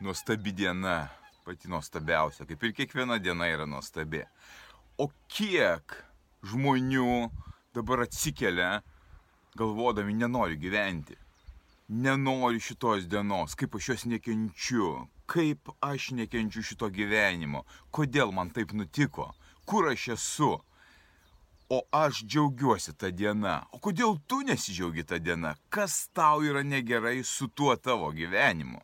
nuostabi diena, pati nuostabiausia, kaip ir kiekviena diena yra nuostabi. O kiek žmonių dabar atsikelia, galvodami, nenori gyventi, nenori šitos dienos, kaip aš jos nekenčiu, kaip aš nekenčiu šito gyvenimo, kodėl man taip nutiko, kur aš esu. O aš džiaugiuosi tą dieną. O kodėl tu nesidžiaugi tą dieną? Kas tau yra negerai su tuo tavo gyvenimu?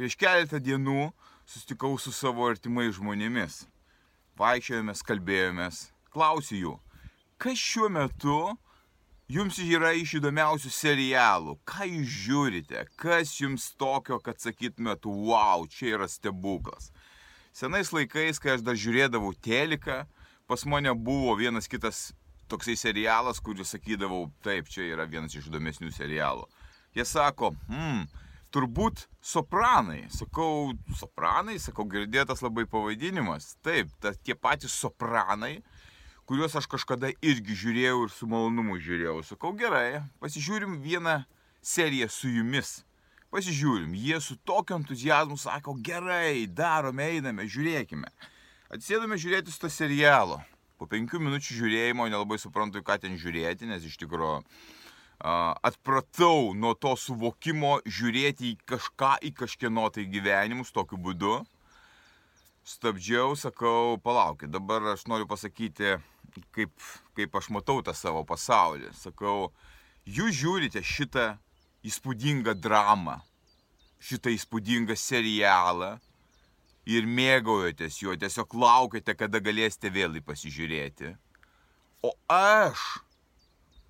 Prieš keletą dienų susitikau su savo artimais žmonėmis. Vaikščiojomės, kalbėjomės, klausiu jų, kas šiuo metu jums yra iš įdomiausių serialų, ką jūs žiūrite, kas jums tokio, kad sakytumėt, wow, čia yra stebuklas. Senais laikais, kai aš dar žiūrėdavau teliką, pas mane buvo vienas kitas toksai serialas, kurį sakydavau, taip, čia yra vienas iš įdomesnių serialų. Jie sako, hmm, turbūt sopranai. Sakau, sopranai, sakau, girdėtas labai pavadinimas. Taip, ta, tie patys sopranai, kuriuos aš kažkada irgi žiūrėjau ir su malonumu žiūrėjau. Sakau, gerai, pasižiūrim vieną seriją su jumis. Pasižiūrim, jie su tokiu entuzijazmu sako, gerai, darome, einame, žiūrėkime. Atsėdame žiūrėti su to serialo. Po penkių minučių žiūrėjimo nelabai suprantu, ką ten žiūrėti, nes iš tikrųjų atpratau nuo to suvokimo žiūrėti į kažką, į kažkieno tai gyvenimus tokiu būdu. Stabdžiau, sakau, palaukit, dabar aš noriu pasakyti, kaip, kaip aš matau tą savo pasaulį. Sakau, jūs žiūrite šitą įspūdingą dramą, šitą įspūdingą serialą ir mėgaujatės juo, tiesiog laukite, kada galėsite vėl jį pasižiūrėti. O aš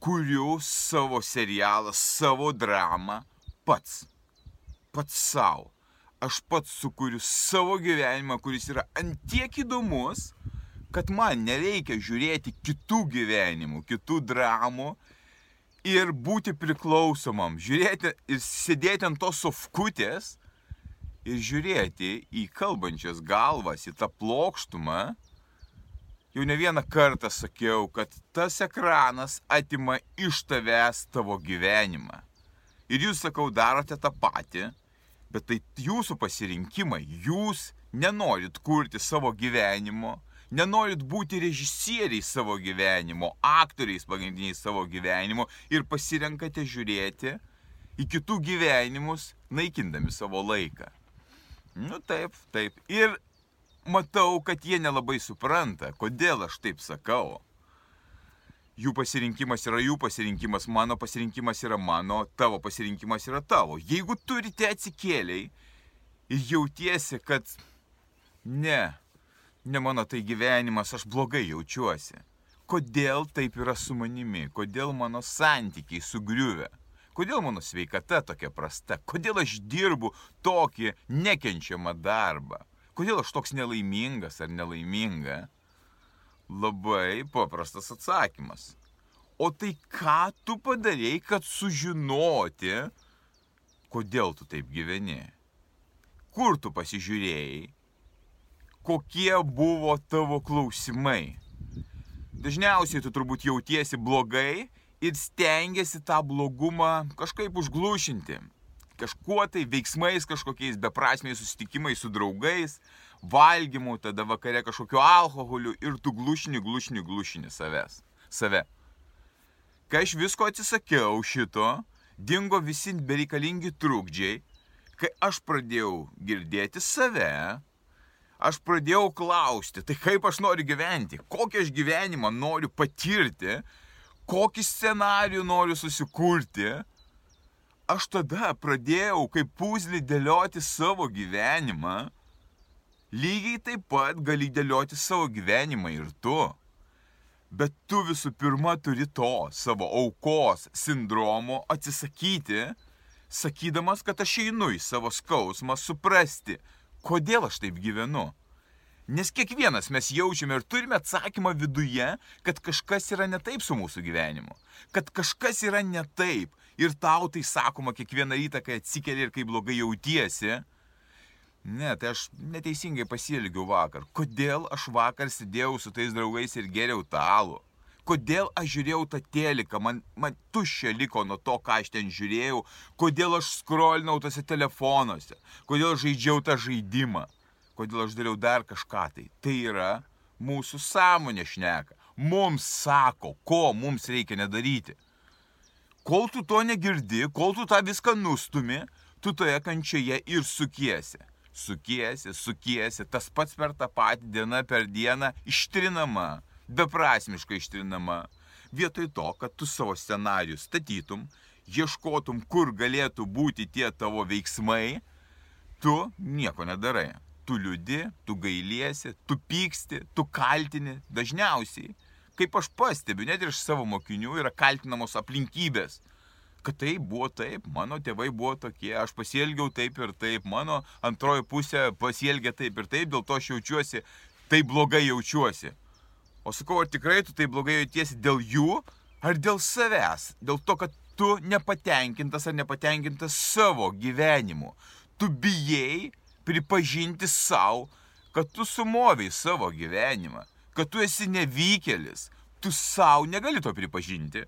kuriu savo serialą, savo dramą pats. Pats savo. Aš pats sukūriu savo gyvenimą, kuris yra antiek įdomus, kad man nereikia žiūrėti kitų gyvenimų, kitų dramų ir būti priklausomam. Žiūrėti ir sėdėti ant tos sofkutės ir žiūrėti į kalbančias galvas, į tą plokštumą Jau ne vieną kartą sakiau, kad tas ekranas atima iš tavęs tavo gyvenimą. Ir jūs, sakau, darote tą patį, bet tai jūsų pasirinkimai. Jūs nenorit kurti savo gyvenimo, nenorit būti režisieriai savo gyvenimo, aktoriais pagrindiniais savo gyvenimo ir pasirenkate žiūrėti į kitų gyvenimus, naikindami savo laiką. Nu taip, taip. Ir matau, kad jie nelabai supranta, kodėl aš taip sakau. Jų pasirinkimas yra jų pasirinkimas, mano pasirinkimas yra mano, tavo pasirinkimas yra tavo. Jeigu turite atsikėliai ir jautiesi, kad ne, ne mano tai gyvenimas, aš blogai jaučiuosi. Kodėl taip yra su manimi, kodėl mano santykiai sugriuvę, kodėl mano sveikata tokia prasta, kodėl aš dirbu tokį nekenčiamą darbą kodėl aš toks nelaimingas ar nelaiminga? Labai paprastas atsakymas. O tai ką tu padarėjai, kad sužinoti, kodėl tu taip gyveni? Kur tu pasižiūrėjai? Kokie buvo tavo klausimai? Dažniausiai tu turbūt jautiesi blogai ir stengiasi tą blogumą kažkaip užglušinti kažkuo tai veiksmais kažkokiais beprasmiais susitikimais su draugais, valgymu, tada vakare kažkokiu alkoholiu ir tu glušini, glušini, glušini savęs. Save. Kai aš visko atsisakiau šito, dingo visi bereikalingi trukdžiai, kai aš pradėjau girdėti save, aš pradėjau klausti, tai kaip aš noriu gyventi, kokį aš gyvenimą noriu patirti, kokį scenarių noriu susikurti, aš tada pradėjau kaip puzlį dėlioti savo gyvenimą, lygiai taip pat gali dėlioti savo gyvenimą ir tu. Bet tu visų pirma turi to savo aukos sindromo atsisakyti, sakydamas, kad aš einu į savo skausmą suprasti, kodėl aš taip gyvenu. Nes kiekvienas mes jaučiame ir turime atsakymą viduje, kad kažkas yra ne taip su mūsų gyvenimu. Kad kažkas yra ne taip. Ir tau tai sakoma kiekvieną rytą, kai atsikeli ir kai blogai jautiesi. Ne, tai aš neteisingai pasielgiau vakar. Kodėl aš vakar sėdėjau su tais draugais ir geriau talų? Kodėl aš žiūrėjau tą teliką, man, man tuščia liko nuo to, ką aš ten žiūrėjau, kodėl aš skrolinau tose telefonuose, kodėl žaidžiau tą žaidimą, kodėl aš dariau dar kažką tai. Tai yra mūsų sąmonė šneka. Mums sako, ko mums reikia nedaryti. Kol tu to negirdi, kol tu tą viską nustumi, tu toje kančioje ir sukiesi sukiesi, sukiesi, tas pats per tą patį dieną per dieną ištrinama, beprasmiškai ištrinama. Vietoj to, kad tu savo scenarių statytum, ieškotum, kur galėtų būti tie tavo veiksmai, tu nieko nedarai. Tu liūdi, tu gailiesi, tu pyksti, tu kaltini dažniausiai. Kaip aš pastebiu, net ir iš savo mokinių yra kaltinamos aplinkybės kad tai buvo taip, mano tėvai buvo tokie, aš pasielgiau taip ir taip, mano antroji pusė pasielgė taip ir taip, dėl to aš jaučiuosi, taip blogai jaučiuosi. O sakau, ar tikrai tu taip blogai jautiesi dėl jų, ar dėl savęs? Dėl to, kad tu nepatenkintas ar nepatenkintas savo gyvenimu. Tu bijai pripažinti savo, kad tu sumoviai savo gyvenimą, kad tu esi nevykėlis. Tu savo negali to pripažinti.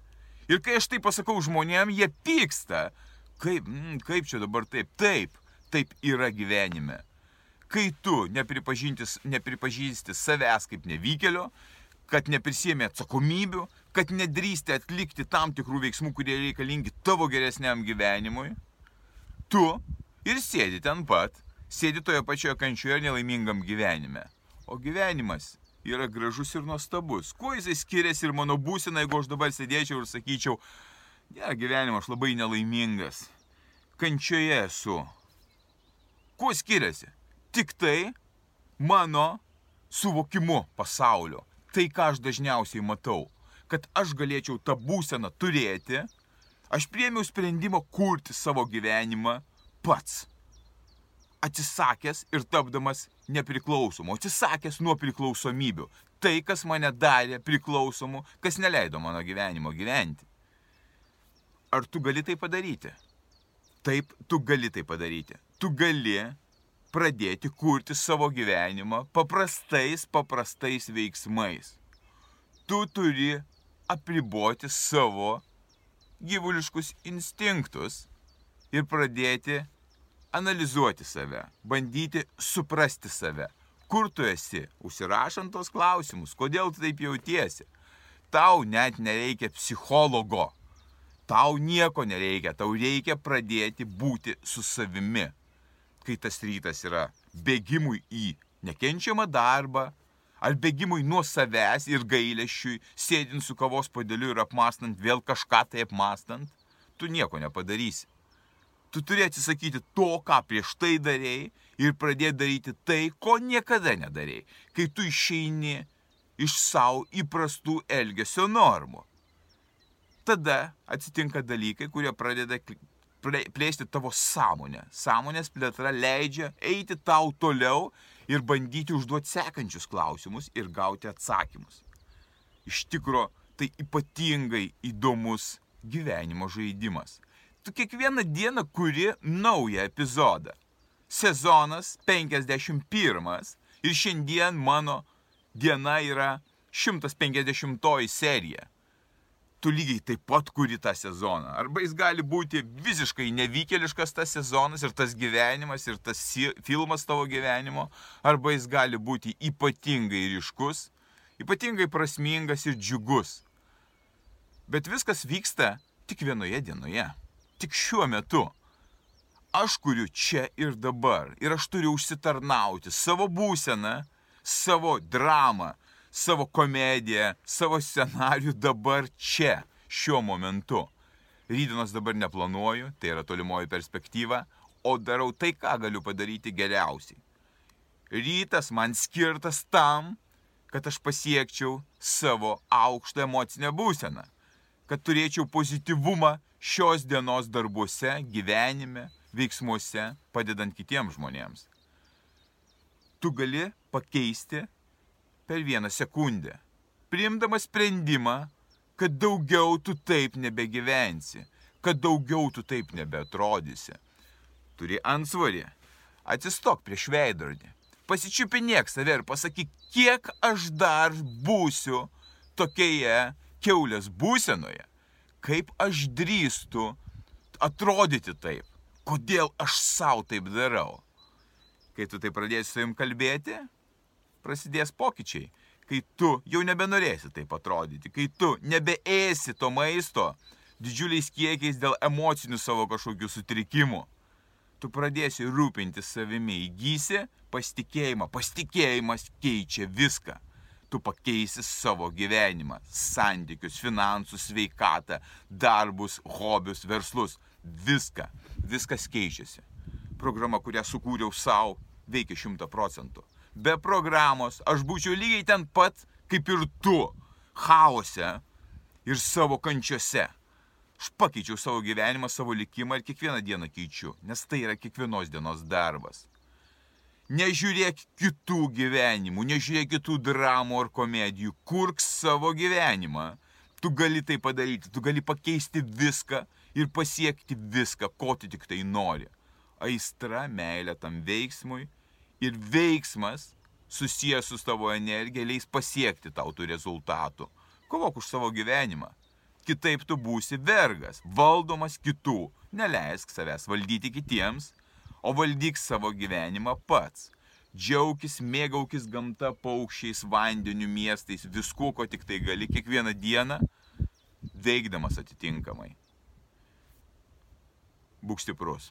Ir kai aš tai pasakau žmonėm, jie pyksta. Kaip, mm, kaip čia dabar taip? Taip, taip yra gyvenime. Kai tu nepripažįsti savęs kaip nevykėlio, kad neprisėmė atsakomybių, kad nedrįsti atlikti tam tikrų veiksmų, kurie reikalingi tavo geresniam gyvenimui, tu ir sėdi ten pat, sėdi toje pačioje kančioje nelaimingam gyvenime. O gyvenimas yra gražus ir nuostabus. Kuo jisai skiriasi ir mano būsena, jeigu aš dabar sėdėčiau ir sakyčiau, ne, ja, gyvenimo aš labai nelaimingas, kančioje esu. Kuo skiriasi? Tik tai mano suvokimu pasaulio. Tai, ką aš dažniausiai matau. Kad aš galėčiau tą būseną turėti, aš priemiau sprendimą kurti savo gyvenimą pats atsisakęs ir tapdamas nepriklausomu, atsisakęs nuo priklausomybių. Tai, kas mane darė priklausomu, kas neleido mano gyvenimo gyventi. Ar tu gali tai padaryti? Taip, tu gali tai padaryti. Tu gali pradėti kurti savo gyvenimą paprastais, paprastais veiksmais. Tu turi apriboti savo gyvuliškus instinktus ir pradėti analizuoti save, bandyti suprasti save. Kur tu esi, užsirašant tos klausimus, kodėl tu taip jautiesi. Tau net nereikia psichologo, tau nieko nereikia, tau reikia pradėti būti su savimi. Kai tas rytas yra bėgimui į nekenčiamą darbą, ar bėgimui nuo savęs ir gailėšiui, sėdint su kavos padėliu ir apmastant vėl kažką tai apmastant, tu nieko nepadarysi tu turi atsisakyti to, ką prieš tai darėjai ir pradėti daryti tai, ko niekada nedarėjai, kai tu išeini iš savo įprastų elgesio normų. Tada atsitinka dalykai, kurie pradeda plėsti tavo sąmonę. Sąmonės plėtra leidžia eiti tau toliau ir bandyti užduoti sekančius klausimus ir gauti atsakymus. Iš tikro, tai ypatingai įdomus gyvenimo žaidimas tu kiekvieną dieną kuri naują epizodą. Sezonas 51 ir šiandien mano diena yra 150 serija. Tu lygiai taip pat kuri tą sezoną. Arba jis gali būti visiškai nevykėliškas tas sezonas ir tas gyvenimas ir tas filmas tavo gyvenimo, arba jis gali būti ypatingai ryškus, ypatingai prasmingas ir džiugus. Bet viskas vyksta tik vienoje dienoje tik šiuo metu. Aš kuriu čia ir dabar. Ir aš turiu užsitarnauti savo būseną, savo dramą, savo komediją, savo scenarių dabar čia, šiuo momentu. Rydienos dabar neplanuoju, tai yra tolimoji perspektyva, o darau tai, ką galiu padaryti geriausiai. Rytas man skirtas tam, kad aš pasiekčiau savo aukštą emocinę būseną, kad turėčiau pozityvumą šios dienos darbuose, gyvenime, veiksmuose, padedant kitiems žmonėms. tu gali pakeisti per vieną sekundę, priimdamas sprendimą, kad daugiau tu taip nebegyvensi, kad daugiau tu taip nebeatrodysi. Turi ansvarį. Atsistok prieš veidrodį. Pasičiupinėk save ir pasakyk, kiek aš dar būsiu tokioje keulės būsenoje, kaip aš drįstu atrodyti taip, kodėl aš savo taip darau. Kai tu tai pradėsi su jum kalbėti, prasidės pokyčiai. Kai tu jau nebenorėsi taip atrodyti, kai tu nebeėsi to maisto didžiuliais kiekiais dėl emocinių savo kažkokių sutrikimų, tu pradėsi rūpintis savimi, įgysi pasitikėjimą. Pasitikėjimas keičia viską. Tu pakeisi savo gyvenimą, santykius, finansus, sveikatą, darbus, hobius, verslus. Viską. Viskas keičiasi. Programa, kurią sukūriau savo, veikia šimta procentų. Be programos aš būčiau lygiai ten pat, kaip ir tu, chaose ir savo kančiose. Aš pakeičiau savo gyvenimą, savo likimą ir kiekvieną dieną keičiu, nes tai yra kiekvienos dienos darbas. Nežiūrėk kitų gyvenimų, nežiūrėk kitų dramų ar komedijų, kurk savo gyvenimą. Tu gali tai padaryti, tu gali pakeisti viską ir pasiekti viską, ko tu tik tai nori. Aistra, meilė tam veiksmui ir veiksmas susijęs su tavo energija leis pasiekti tau tų rezultatų. Kovok už savo gyvenimą. Kitaip tu būsi vergas, valdomas kitų. Neleisk savęs valdyti kitiems, o valdyk savo gyvenimą pats. Džiaukis, mėgaukis gamta, paukščiais, vandeniu, miestais, viskuo, ko tik tai gali kiekvieną dieną, veikdamas atitinkamai. Būk stiprus.